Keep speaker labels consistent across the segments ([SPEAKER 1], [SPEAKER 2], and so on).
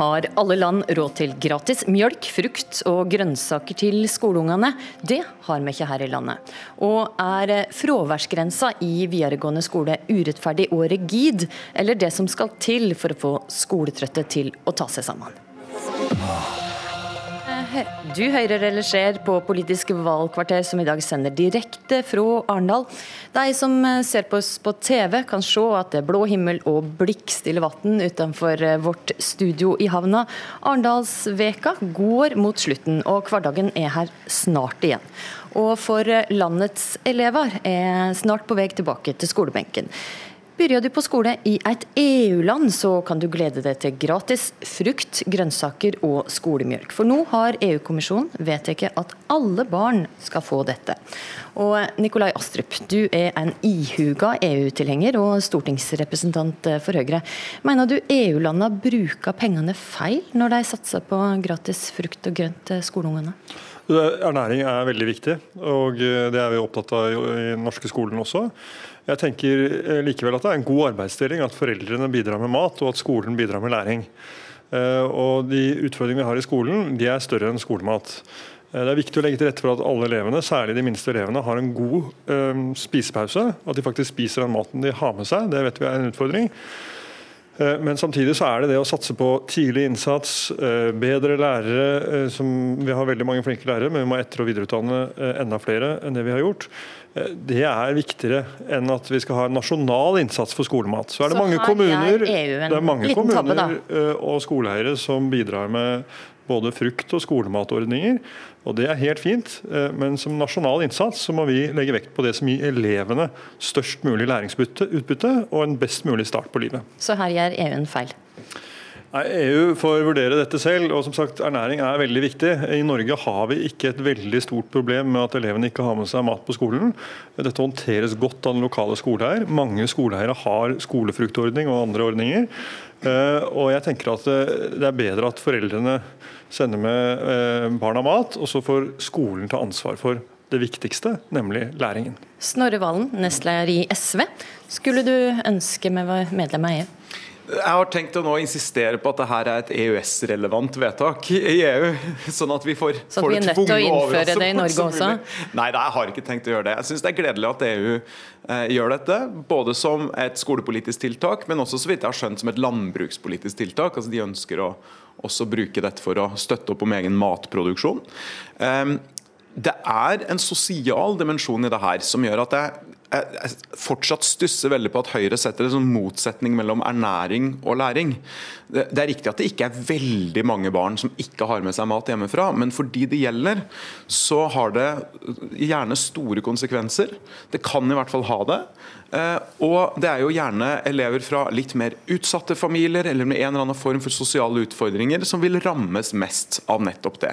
[SPEAKER 1] har alle land råd til gratis mjølk, frukt og grønnsaker til skoleungene. Det har vi ikke her i landet. Og er fraværsgrensa i videregående skole urettferdig og rigid, eller det som skal til for å få skoletrøtte til å ta seg sammen? Du hører eller ser på Politisk valgkvarter, som i dag sender direkte fra Arendal. De som ser på oss på TV, kan se at det er blå himmel og blikkstille vann utenfor vårt studio i havna. Arendalsveka går mot slutten, og hverdagen er her snart igjen. Og for landets elever er snart på vei tilbake til skolebenken. Begynner du på skole i et EU-land, så kan du glede deg til gratis frukt, grønnsaker og skolemjølk. For nå har EU-kommisjonen vedtatt at alle barn skal få dette. Og Nikolai Astrup, du er en ihuga EU-tilhenger og stortingsrepresentant for Høyre. Mener du EU-landene bruker pengene feil når de satser på gratis frukt og grønt til skoleungene?
[SPEAKER 2] Ernæring er veldig viktig, og det er vi opptatt av i den norske skolen også. Jeg tenker eh, likevel at det er en god arbeidsdeling at foreldrene bidrar med mat, og at skolen bidrar med læring. Eh, og De utfordringene vi har i skolen, de er større enn skolemat. Eh, det er viktig å legge til rette for at alle elevene, særlig de minste elevene, har en god spisepause. At de faktisk spiser den maten de har med seg. Det vet vi er en utfordring. Men samtidig så er det det å satse på tidlig innsats, bedre lærere. som Vi har veldig mange flinke lærere, men vi må etter- og videreutdanne enda flere enn det vi har gjort. Det er viktigere enn at vi skal ha en nasjonal innsats for skolemat. Så er det
[SPEAKER 1] Så
[SPEAKER 2] mange kommuner,
[SPEAKER 1] en
[SPEAKER 2] det er mange
[SPEAKER 1] kommuner tabbe,
[SPEAKER 2] ø, og skoleeiere som bidrar med både frukt- og skolematordninger. Og Det er helt fint, men som nasjonal innsats så må vi legge vekt på det som gir elevene størst mulig læringsutbytte og en best mulig start på livet.
[SPEAKER 1] Så her gjør EU en feil.
[SPEAKER 2] Nei, EU får vurdere dette selv, og som sagt, ernæring er veldig viktig. I Norge har vi ikke et veldig stort problem med at elevene ikke har med seg mat på skolen. Dette håndteres godt av den lokale skoleeier. Mange skoleeiere har skolefruktordning og andre ordninger. Eh, Og jeg tenker at eh, det er bedre at foreldrene sender med eh, barna mat, og så får skolen ta ansvar for det viktigste, nemlig læringen.
[SPEAKER 1] Snorre Valen, nestleder i SV. Skulle du ønske vi var medlem av EU?
[SPEAKER 3] Jeg har tenkt å nå insistere på at det her er et EØS-relevant vedtak i EU. Sånn at vi får,
[SPEAKER 1] Så at vi er nødt til å innføre det i Norge også?
[SPEAKER 3] Nei, nei, jeg har ikke tenkt å gjøre det. Jeg syns det er gledelig at EU eh, gjør dette. Både som et skolepolitisk tiltak, men også så vidt jeg har skjønt som et landbrukspolitisk tiltak. Altså De ønsker å også bruke dette for å støtte opp om egen matproduksjon. Um, det er en sosial dimensjon i det her som gjør at jeg, jeg, fortsatt stusser veldig på at Høyre setter en sånn motsetning mellom ernæring og læring. Det, det er riktig at det ikke er veldig mange barn som ikke har med seg mat hjemmefra, men for de det gjelder, så har det gjerne store konsekvenser. Det kan i hvert fall ha det. Eh, og det er jo gjerne elever fra litt mer utsatte familier eller med en eller annen form for sosiale utfordringer som vil rammes mest av nettopp det.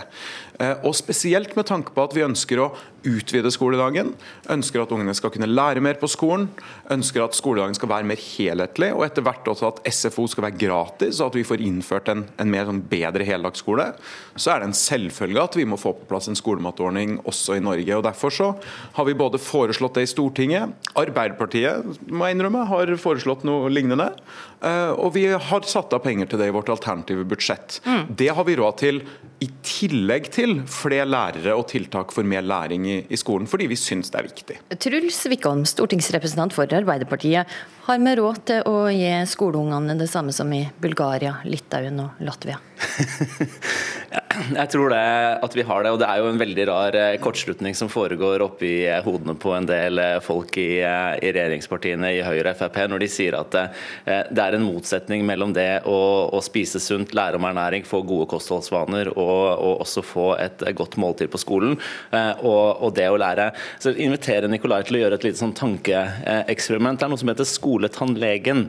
[SPEAKER 3] Eh, og Spesielt med tanke på at vi ønsker å utvide skoledagen, ønsker at ungene skal kunne lære mer på skolen, ønsker at skoledagen skal være mer helhetlig, og etter hvert også at SFO skal være gratis, og at vi får innført en, en mer sånn bedre heldagsskole, så er det en selvfølge at vi må få på plass en skolematordning også i Norge. og Derfor så har vi både foreslått det i Stortinget, Arbeiderpartiet må jeg innrømme, har foreslått noe lignende, eh, og vi har satt av penger til det i vårt alternative budsjett. Det har vi råd til i tillegg til flere lærere og tiltak for mer læring i, i skolen, fordi vi syns det er viktig.
[SPEAKER 1] Truls Wickholm, stortingsrepresentant for Arbeiderpartiet. Har vi råd til å gi skoleungene det samme som i Bulgaria, Litauen og Latvia?
[SPEAKER 4] Jeg tror det at vi har det, og det er jo en veldig rar eh, kortslutning som foregår oppi eh, hodene på en del eh, folk i, i regjeringspartiene i Høyre og Frp når de sier at det er en motsetning mellom det å, å spise sunt, lære om ernæring, få gode kostholdsvaner og, og også få et godt måltid på skolen, og, og det å lære. Så jeg inviterer Nikolai til å gjøre et lite sånn tankeeksperiment. Det er noe som heter skoletannlegen.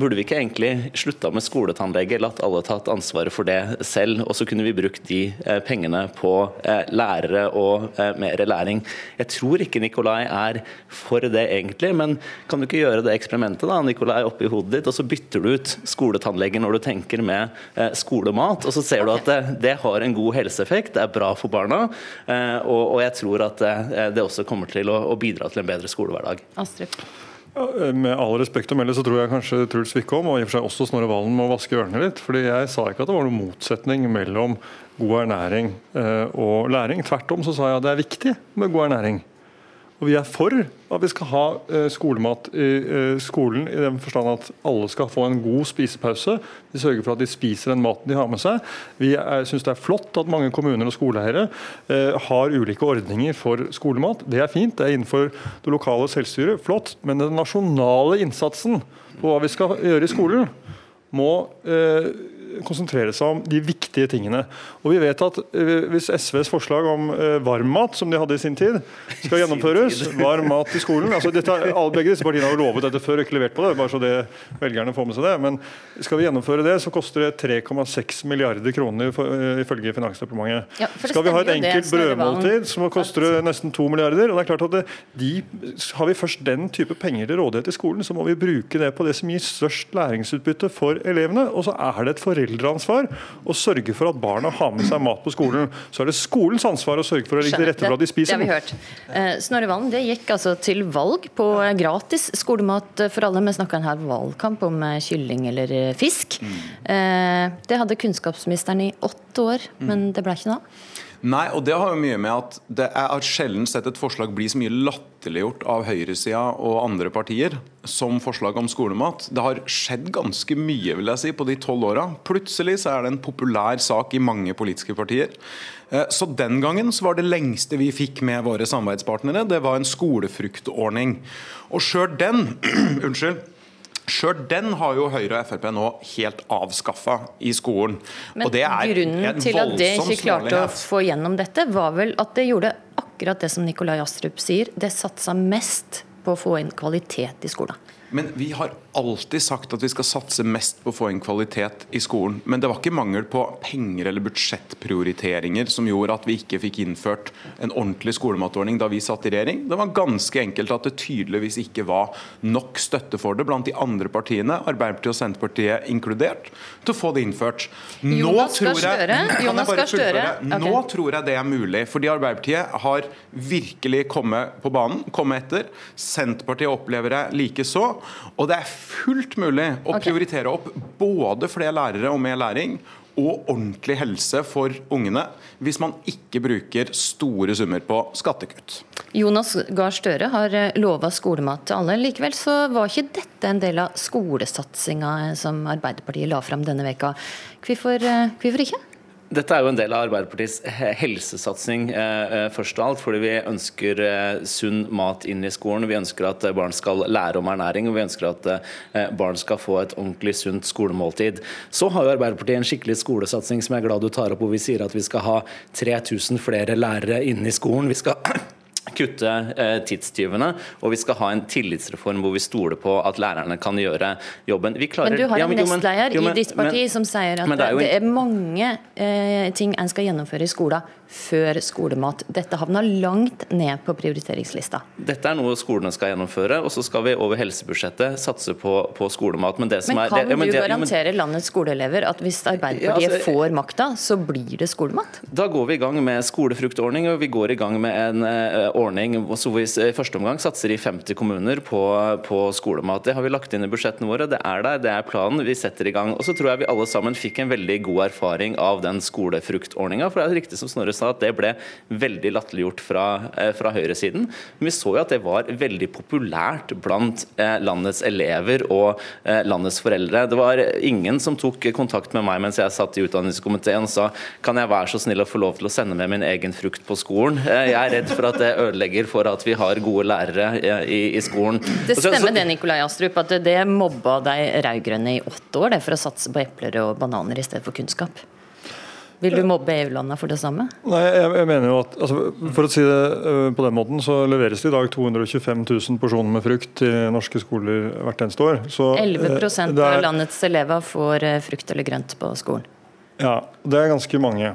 [SPEAKER 4] Burde vi ikke egentlig slutta med skoletannlege, latt alle tatt ansvaret for det selv, og så kunne vi brukt de eh, pengene på eh, lærere og eh, mer læring. Jeg tror ikke Nikolai er for det egentlig, men kan du ikke gjøre det eksperimentet da, Nikolai, oppi hodet ditt, og så bytter du ut skoletannlegen når du tenker med skolemat, og så ser du at det, det har en god helseeffekt, det er bra for barna, og, og jeg tror at det også kommer til å, å bidra til en bedre skolehverdag.
[SPEAKER 1] Astrup.
[SPEAKER 2] Med all respekt å melde så tror jeg kanskje Truls Wickholm og i og for seg også Snorre Valen må vaske ørene litt. fordi Jeg sa ikke at det var noen motsetning mellom god ernæring og læring. Tvert om så sa jeg at det er viktig med god ernæring. Og vi er for at vi skal ha eh, skolemat i eh, skolen, i den forstand at alle skal få en god spisepause. Vi sørger for at de spiser den maten de har med seg. Vi syns det er flott at mange kommuner og skoleeiere eh, har ulike ordninger for skolemat. Det er fint, det er innenfor det lokale selvstyret. Flott. Men den nasjonale innsatsen på hva vi skal gjøre i skolen, må konsentrere seg om de viktige tingene. Og vi vet at eh, Hvis SVs forslag om eh, varmmat, som de hadde i sin tid, skal gjennomføres, varm mat i skolen altså dette, Begge disse partiene har lovet dette før og ikke levert på det, bare så det velgerne får med seg det. Men skal vi gjennomføre det, så koster det 3,6 milliarder kroner eh, ifølge Finansdepartementet. Ja, skal vi ha et enkelt brødmåltid, så koster det nesten 2 milliarder. og det er klart at det, de, Har vi først den type penger til rådighet i skolen, så må vi bruke det på det som gir størst læringsutbytte for elevene. Og så er det et foreldreansvar å sørge for at barna har med seg mat på skolen. Så er det skolens ansvar å sørge for å legge til rette for at de spiser.
[SPEAKER 1] Det har vi hørt. Eh, Snorre Valen, det gikk altså til valg på gratis skolemat for alle. Vi snakka en her valgkamp om eh, kylling eller eh, fisk. Mm. Det hadde kunnskapsministeren i åtte år, men det ble ikke noe av.
[SPEAKER 3] Nei, og det har jo mye med at det er sjelden sett et forslag bli så mye latterliggjort av høyresida og andre partier som forslag om skolemat. Det har skjedd ganske mye vil jeg si, på de tolv åra. Plutselig så er det en populær sak i mange politiske partier. Eh, så Den gangen så var det lengste vi fikk med våre samarbeidspartnere, det var en skolefruktordning. Og sjøl den unnskyld, Sjøl den har jo Høyre og Frp nå helt avskaffa i skolen.
[SPEAKER 1] Men grunnen til at det ikke klarte å få gjennom dette, var vel at det gjorde akkurat det som Nikolai Astrup sier. Det satsa mest på å få inn kvalitet i skolen.
[SPEAKER 3] Men vi har alltid sagt at vi skal satse mest på å få inn kvalitet i skolen. Men det var ikke mangel på penger eller budsjettprioriteringer som gjorde at vi ikke fikk innført en ordentlig skolematordning da vi satt i regjering. Det var ganske enkelt at det tydeligvis ikke var nok støtte for det blant de andre partiene, Arbeiderpartiet og Senterpartiet inkludert, til å få det innført.
[SPEAKER 1] Nå tror jeg,
[SPEAKER 3] Nå tror jeg det er mulig, fordi Arbeiderpartiet har virkelig kommet på banen, kommet etter. Senterpartiet opplever det likeså. Og det er fullt mulig å okay. prioritere opp både flere lærere og mer læring og ordentlig helse for ungene, hvis man ikke bruker store summer på skattekutt.
[SPEAKER 1] Jonas Gahr Støre har eh, lova skolemat til alle. Likevel så var ikke dette en del av skolesatsinga som Arbeiderpartiet la fram denne veka. Hvorfor, eh, hvorfor ikke?
[SPEAKER 4] Dette er jo en del av Arbeiderpartiets helsesatsing, eh, eh, først og alt. Fordi vi ønsker eh, sunn mat inn i skolen. Vi ønsker at barn skal lære om ernæring, og vi ønsker at barn skal få et ordentlig sunt skolemåltid. Så har jo Arbeiderpartiet en skikkelig skolesatsing som jeg er glad du tar opp, hvor vi sier at vi skal ha 3000 flere lærere inne i skolen. Vi skal kutte eh, tidstyvene, og vi skal ha en tillitsreform hvor vi stoler på at lærerne kan gjøre jobben.
[SPEAKER 1] Klarer, men du har en ja, nestleder i ditt parti men, som sier at det er, det er mange eh, ting en skal gjennomføre i skolen før skolemat. Dette havna langt ned på prioriteringslista.
[SPEAKER 4] Dette er noe skolene skal gjennomføre, og så skal vi over helsebudsjettet satse på, på skolemat.
[SPEAKER 1] Men, men
[SPEAKER 4] er,
[SPEAKER 1] kan det, ja, men du det, garantere men, landets skoleelever at hvis Arbeiderpartiet ja, altså, får makta, så blir det skolemat?
[SPEAKER 4] Da går vi i gang med skolefruktordning, og vi går i gang med en uh, ordning så vi i første omgang satser i 50 kommuner på, på, skolemat. Det har vi lagt inn i budsjettene våre. Det er der, det er planen. Vi setter i gang. Og så tror jeg vi alle sammen fikk en veldig god erfaring av den skolefruktordninga. For det er riktig som Snorre sa, sa at det ble veldig latterliggjort fra, eh, fra høyresiden. Men vi så jo at det var veldig populært blant eh, landets elever og eh, landets foreldre. Det var ingen som tok kontakt med meg mens jeg satt i utdanningskomiteen og sa kan jeg være så snill å få lov til å sende med min egen frukt på skolen. Jeg er redd for at det ødelegger for at vi har gode lærere i, i skolen.
[SPEAKER 1] Det stemmer det, Nikolai Astrup, at det mobba de rød-grønne i åtte år det for å satse på epler og bananer i stedet for kunnskap? Vil du mobbe EU-landene for det samme?
[SPEAKER 2] Nei, jeg, jeg mener jo at altså, For å si det uh, på den måten, så leveres det i dag 225 000 porsjoner med frukt til norske skoler hvert eneste år.
[SPEAKER 1] Så, 11 uh, er, av landets elever får uh, frukt eller grønt på skolen.
[SPEAKER 2] Ja, det er ganske mange.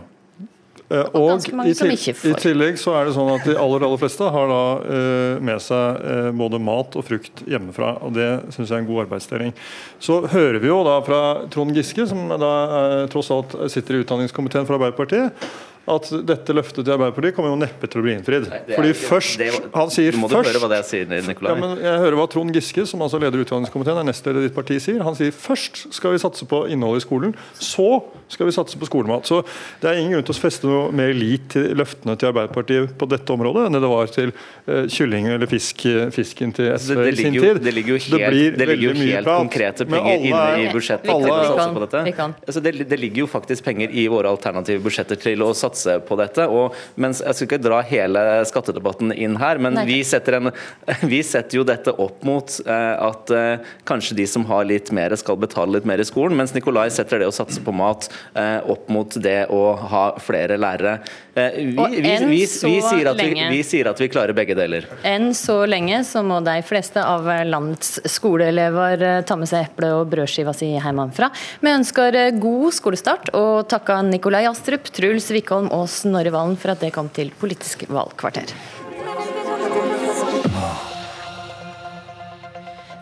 [SPEAKER 2] Eh, og, og i, i, tillegg så er det sånn at de aller aller fleste har da uh, med seg uh, både mat og frukt hjemmefra. og Det syns jeg er en god arbeidsdeling. Så hører vi jo da fra Trond Giske, som da uh, tross alt sitter i utdanningskomiteen for Arbeiderpartiet, at dette løftet til Arbeiderpartiet kommer jo neppe til å bli innfridd. Fordi først, han sier
[SPEAKER 4] må
[SPEAKER 2] først,
[SPEAKER 4] høre hva det sier, Nikolai.
[SPEAKER 2] Ja, men jeg hører hva Trond Giske, som altså leder utdanningskomiteen, er nestleder i ditt parti, sier. Han sier først skal vi satse på innholdet i skolen, så skal vi satse på skolemat. Så det er ingen grunn til å feste noe mer lit til løftene til Arbeiderpartiet på dette området enn det var til uh, kylling eller fisk, fisken til SV
[SPEAKER 4] det, det
[SPEAKER 2] i sin
[SPEAKER 4] jo,
[SPEAKER 2] tid.
[SPEAKER 4] Det ligger jo helt, det ligger jo helt konkrete penger inne i budsjettet på dette. Altså, det, det ligger jo faktisk penger i våre alternative budsjetter til å satse på dette. og mens Jeg skal ikke dra hele skattedebatten inn her, men vi setter, en, vi setter, jo dette opp mot uh, at uh, kanskje de som har litt mer, skal betale litt mer i skolen, mens Nikolai setter det å satse på mat uh, opp mot det å ha flere lærere. Vi, vi, vi, sier vi, sier at vi klarer begge deler.
[SPEAKER 1] Enn så lenge så må de fleste av landets skoleelever ta med seg eple og brødskiva si hjemmefra. Vi ønsker god skolestart og takker Nikolai Astrup, Truls Wickholm og Snorre Valen for at det kom til Politisk valgkvarter.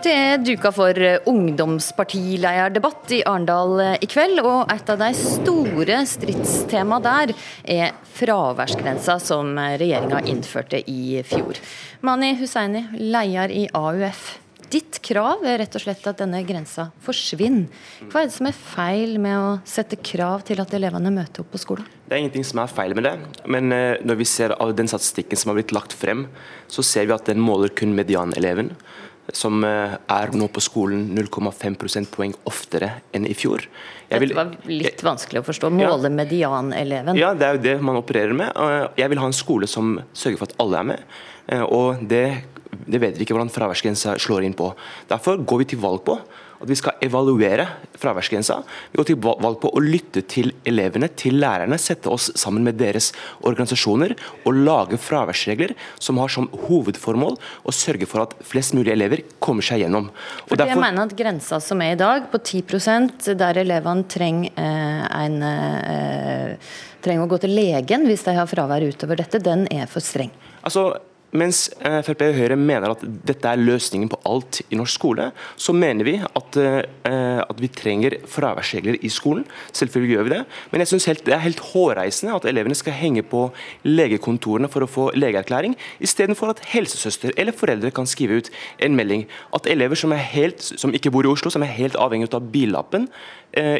[SPEAKER 1] Det er duka for ungdomspartilederdebatt i Arendal i kveld, og et av de store stridstema der er fraværsgrensa som regjeringa innførte i fjor. Mani Hussaini, leder i AUF. Ditt krav er rett og slett at denne grensa forsvinner. Hva er det som er feil med å sette krav til at elevene møter opp på skolen?
[SPEAKER 5] Det er ingenting som er feil med det, men når vi ser av den statistikken som har blitt lagt frem, så ser vi at den måler kun medianeleven som er nå på skolen 0,5 prosentpoeng oftere enn i fjor.
[SPEAKER 1] Vil, Dette var litt vanskelig å forstå. Måle ja, medianeleven.
[SPEAKER 5] Ja, det er jo det man opererer med. Jeg vil ha en skole som sørger for at alle er med. Og det, det vet vi ikke hvordan fraværsgrensa slår inn på. Derfor går vi til valg på at vi skal evaluere fraværsgrensa. Vi går til valg på å lytte til elevene, til lærerne, sette oss sammen med deres organisasjoner og lage fraværsregler som har som hovedformål å sørge for at flest mulig elever kommer seg gjennom.
[SPEAKER 1] Og Fordi derfor... Jeg mener at Grensa som er i dag, på 10 der elevene trenger eh, en eh, trenger å gå til legen hvis de har fravær utover dette, den er for streng.
[SPEAKER 5] Altså, mens Frp og Høyre mener at dette er løsningen på alt i norsk skole, så mener vi at, at vi trenger fraværsregler i skolen. Selvfølgelig gjør vi det. Men jeg synes det er helt hårreisende at elevene skal henge på legekontorene for å få legeerklæring, istedenfor at helsesøster eller foreldre kan skrive ut en melding. At elever som, helt, som ikke bor i Oslo, som er helt avhengig av billappen,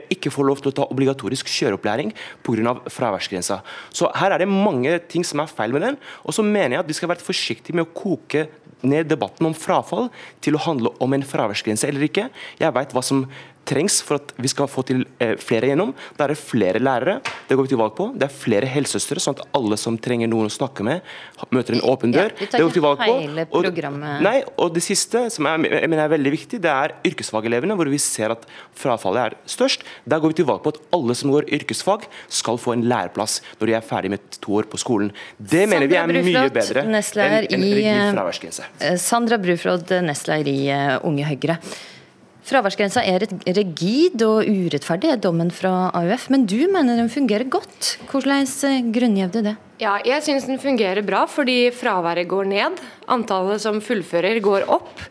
[SPEAKER 5] ikke får lov til å ta obligatorisk kjøreopplæring pga. fraværsgrensa. Så her er det mange ting som er feil med den. Og så mener jeg at vi skal være forsiktige med å koke ned debatten om frafall til å handle om en fraværsgrense eller ikke. Jeg vet hva som trengs for at vi skal få til eh, flere gjennom. Da er det flere lærere, det går vi til valg på. Det er flere helsesøstre, sånn at alle som trenger noen å snakke med, møter en åpen dør.
[SPEAKER 1] Ja, det går vi til valg på. Og,
[SPEAKER 5] nei, og det siste, som er, jeg mener er veldig viktig, det er yrkesfagelevene, hvor vi ser at frafallet er størst. Der går vi til valg på at alle som går yrkesfag, skal få en læreplass når de er ferdig med to år på skolen. Det
[SPEAKER 1] Sandra
[SPEAKER 5] mener vi er
[SPEAKER 1] Bruflot,
[SPEAKER 5] mye bedre enn en rigid fraværsgrense.
[SPEAKER 1] Eh, Sandra Bruflot, nestleder i eh, Unge Høyre. Fraværsgrensa er rigid og urettferdig, er dommen fra AUF. Men du mener den fungerer godt. Hvordan grunngir du det?
[SPEAKER 6] Ja, jeg syns den fungerer bra, fordi fraværet går ned. Antallet som fullfører går opp.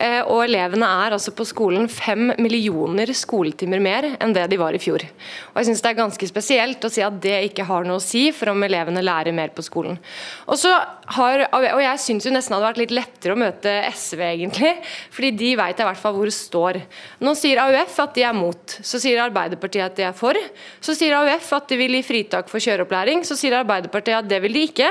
[SPEAKER 6] Eh, og elevene er altså på skolen fem millioner skoletimer mer enn det de var i fjor. Og jeg syns det er ganske spesielt å si at det ikke har noe å si for om elevene lærer mer på skolen. Og, har, og jeg syns nesten det hadde vært litt lettere å møte SV, egentlig. Fordi de vet i hvert fall hvor det står. Nå sier AUF at de er mot. Så sier Arbeiderpartiet at de er for. Så sier AUF at de vil gi fritak for kjøreopplæring. Så sier Arbeiderpartiet at det vil de ikke.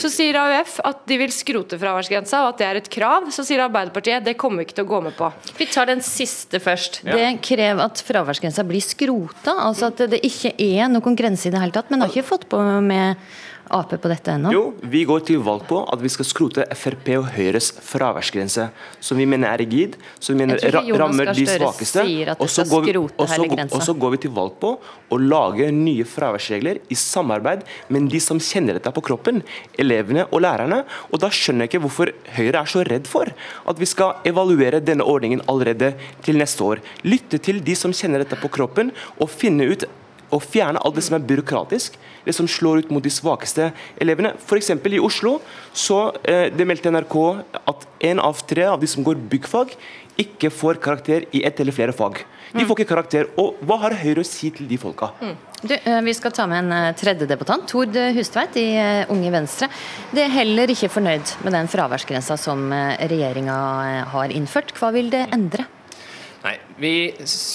[SPEAKER 6] Så sier AUF at de vil skrote fraværsgrensa og at det er et krav. Så sier Arbeiderpartiet det kommer vi ikke til å gå med på.
[SPEAKER 1] Vi tar den siste først. Ja. Det krever at fraværsgrensa blir skrota. Altså at det ikke er noen grense i det hele tatt. Men har ikke fått på med Ap på dette ennå?
[SPEAKER 5] Jo, vi går til valg på at vi skal skrote Frp og Høyres fraværsgrense, som vi mener er rigid, som vi mener rammer de svakeste. Og så, går går vi til valg på å lage nye fraværsregler i samarbeid med de som kjenner dette på kroppen, elevene og lærerne. Og da skjønner jeg ikke hvorfor Høyre er så redd for at vi skal evaluere denne ordningen allerede til neste år. Lytte til de som kjenner dette på kroppen, og finne ut å fjerne alt det som er byråkratisk, det som slår ut mot de svakeste elevene. F.eks. i Oslo så eh, det meldte NRK at en av tre av de som går byggfag, ikke får karakter i ett eller flere fag. De får ikke karakter. Og hva har Høyre å si til de folka? Mm.
[SPEAKER 1] Du, eh, vi skal ta med en eh, tredje debattant, Tord Hustveit i Unge Venstre. De er heller ikke fornøyd med den fraværsgrensa som regjeringa har innført. Hva vil det endre?
[SPEAKER 7] Vi,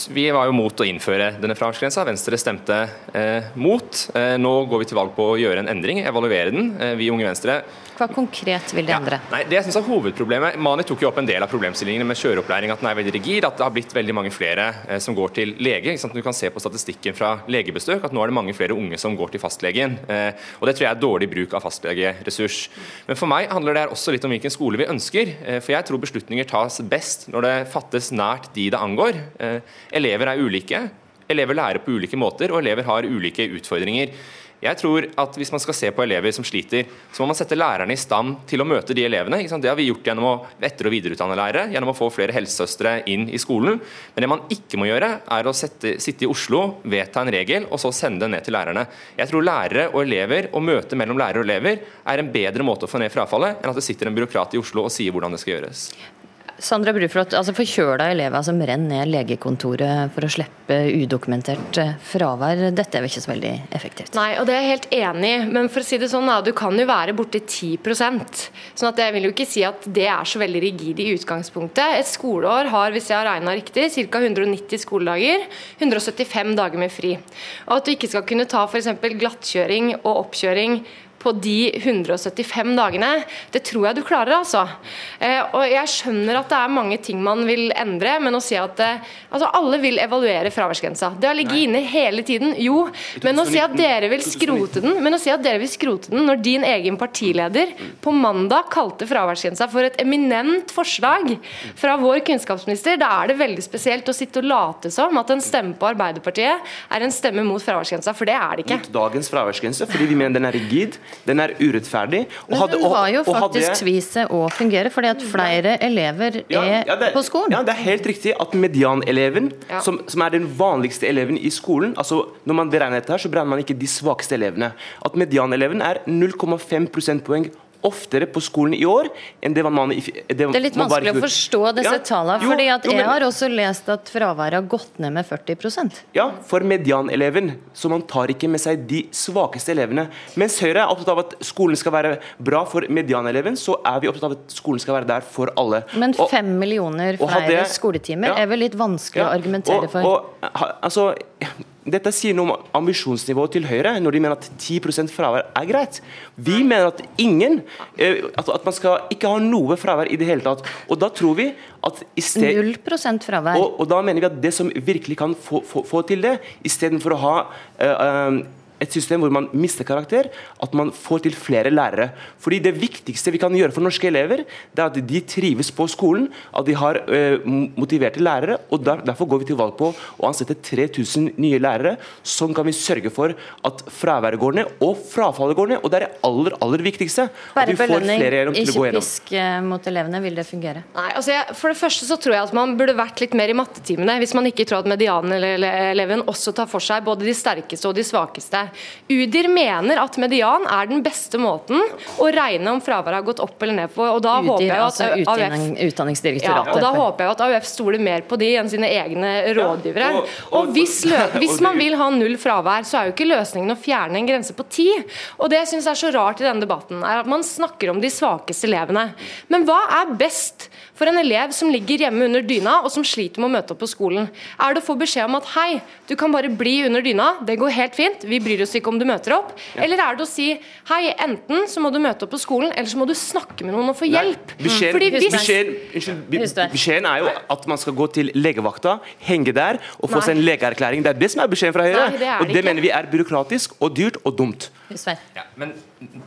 [SPEAKER 7] vi, var jo mot å innføre denne fraværsgrensa. Venstre stemte eh, mot. Eh, nå går vi til valg på å gjøre en endring, evaluere den. Eh, vi Unge Venstre
[SPEAKER 1] hva konkret vil det endre?
[SPEAKER 7] Ja, nei, det jeg synes er hovedproblemet, Mani tok jo opp en del av problemstillingene med kjøreopplæring, at den er veldig rigid, at det har blitt veldig mange flere eh, som går til lege. Du kan se på statistikken fra legebesøk at nå er det mange flere unge som går til fastlegen. Eh, og Det tror jeg er dårlig bruk av fastlegeressurs. Men for meg handler det også litt om hvilken skole vi ønsker. Eh, for jeg tror beslutninger tas best når det fattes nært de det angår. Eh, elever er ulike. Elever lærer på ulike måter, og elever har ulike utfordringer. Jeg tror at Hvis man skal se på elever som sliter, så må man sette lærerne i stand til å møte de elevene. Det har vi gjort gjennom å etter- og videreutdanne lærere, gjennom å få flere helsesøstre inn i skolen. Men det man ikke må gjøre, er å sette, sitte i Oslo, vedta en regel og så sende den ned til lærerne. Jeg tror lærere og elever og møte mellom lærere og elever er en bedre måte å få ned frafallet enn at det sitter en byråkrat i Oslo og sier hvordan det skal gjøres.
[SPEAKER 1] Sandra Bruflot, altså forkjøla elever som renner ned legekontoret for å slippe udokumentert eh, fravær, dette er vel ikke så veldig effektivt?
[SPEAKER 6] Nei, og det er jeg helt enig i. Men for å si det sånn, du kan jo være borti 10% sånn at jeg vil jo ikke si at det er så veldig rigid i utgangspunktet. Et skoleår har, hvis jeg har regna riktig, ca. 190 skoledager. 175 dager med fri. Og at du ikke skal kunne ta f.eks. glattkjøring og oppkjøring på de 175 dagene, det tror jeg du klarer, altså. Eh, og jeg skjønner at det er mange ting man vil endre, men å si at eh, altså alle vil evaluere fraværsgrensa. Det har ligget inne hele tiden, jo. Men å si at dere vil skrote den men å si at dere vil skrote den når din egen partileder på mandag kalte fraværsgrensa for et eminent forslag fra vår kunnskapsminister, da er det veldig spesielt å sitte og late som at en stemme på Arbeiderpartiet er en stemme mot fraværsgrensa, for det er det ikke.
[SPEAKER 5] Mot dagens fraværsgrense, fordi vi mener den er rigid den er urettferdig.
[SPEAKER 1] Men hadde, den har jo faktisk hadde, vist seg å fungere, fordi at flere elever ja, er ja, det, på skolen.
[SPEAKER 5] Ja, det er helt riktig at medianeleven, ja. som, som, er den vanligste eleven i skolen altså Når man beregner dette, her, så beregner man ikke de svakeste elevene. At medianeleven er 0,5 prosentpoeng oftere på skolen i år enn det man
[SPEAKER 1] det, det er litt vanskelig å forstå disse ja, tallene. fordi at jo, men, Jeg har også lest at fraværet har gått ned med 40%
[SPEAKER 5] Ja, for medianeleven. Så man tar ikke med seg de svakeste elevene. Mens Høyre er opptatt av at skolen skal være bra for medianeleven, så er vi opptatt av at skolen skal være der for alle.
[SPEAKER 1] Men fem millioner flere skoletimer ja, er vel litt vanskelig ja, å argumentere og, for?
[SPEAKER 5] Og, altså, dette sier noe om ambisjonsnivået til Høyre, når de mener at 10% fravær er greit. Vi mener at ingen eh, At man skal ikke ha noe fravær i det hele tatt. Og da tror vi at
[SPEAKER 1] sted, 0 fravær.
[SPEAKER 5] Og, og, da mener vi at det som virkelig kan få, få, få til det, istedenfor å ha uh, et system hvor man mister karakter, at man får til flere lærere. Fordi Det viktigste vi kan gjøre for norske elever, det er at de trives på skolen, at de har uh, motiverte lærere. og der, Derfor går vi til valg på å ansette 3000 nye lærere. Sånn kan vi sørge for at fraværet går ned, og frafallet går ned. og Det er det aller aller viktigste.
[SPEAKER 1] Bare belønning, ikke pisk eh, mot elevene. Vil det fungere?
[SPEAKER 6] Nei, altså jeg, For det første så tror jeg at man burde vært litt mer i mattetimene, hvis man ikke tror at medianeleven også tar for seg både de sterkeste og de svakeste. UDIR mener at median er den beste måten å regne om fraværet har gått opp eller ned på. og da
[SPEAKER 1] UDIR, håper jeg at altså AUF, Utdanningsdirektoratet.
[SPEAKER 6] Ja, og da håper jeg at AUF stoler mer på de enn sine egne rådgivere. Ja, og, og, og hvis, hvis, man vil ha null fravær, så er jo ikke løsningen å fjerne en grense på ti. Og det jeg syns er så rart i denne debatten, er at man snakker om de svakeste elevene. Men hva er best for en elev som ligger hjemme under dyna og som sliter med å møte opp på skolen? Er det å få beskjed om at hei, du kan bare bli under dyna, det går helt fint, vi bryr oss ikke om du møter opp? Ja. Eller er det å si hei, enten så må du møte opp på skolen, eller så må du snakke med noen og få hjelp?
[SPEAKER 5] Beskjeden, hvis... beskjeden, er jo at man skal gå til legevakta, henge der og få Nei. seg en legeerklæring. Det er det som er beskjeden fra Høyre. Nei, det og det ikke. mener vi er byråkratisk og dyrt og dumt.
[SPEAKER 7] Ja, men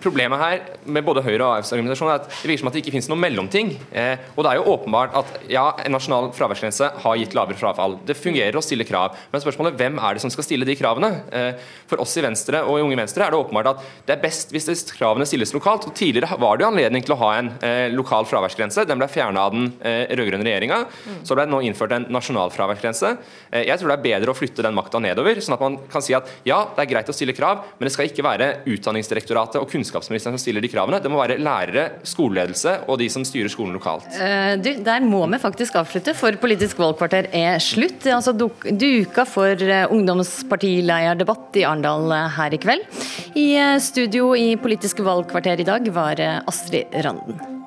[SPEAKER 7] Problemet her med både Høyre og AFs argumentasjon er at det virker som at det ikke finnes noen mellomting. Eh, og det er jo jo åpenbart at ja, en nasjonal fraværsgrense har gitt lavere frafall. Det fungerer å stille krav. Men spørsmålet hvem er det som skal stille de kravene? Eh, for oss i Venstre og i Unge Venstre er det åpenbart at det er best hvis kravene stilles lokalt. og Tidligere var det jo anledning til å ha en eh, lokal fraværsgrense. Den ble fjerna av den eh, rød-grønne regjeringa. Så ble det nå innført en nasjonal fraværsgrense. Jeg tror det er bedre å flytte den makta nedover, sånn at man kan si at ja, det er greit å stille krav, men det skal ikke være Utdanningsdirektoratet og kunnskapsministeren som stiller de kravene. Det må være lærere, skoleledelse og de som styrer skolen lokalt.
[SPEAKER 1] Eh, du, der må vi faktisk avslutte, for Politisk valgkvarter er slutt. Det er altså duka for ungdomspartileierdebatt ungdomspartilederdebatt i Arendal eh, her i kveld. I studio i Politisk valgkvarter i dag var Astrid Randen.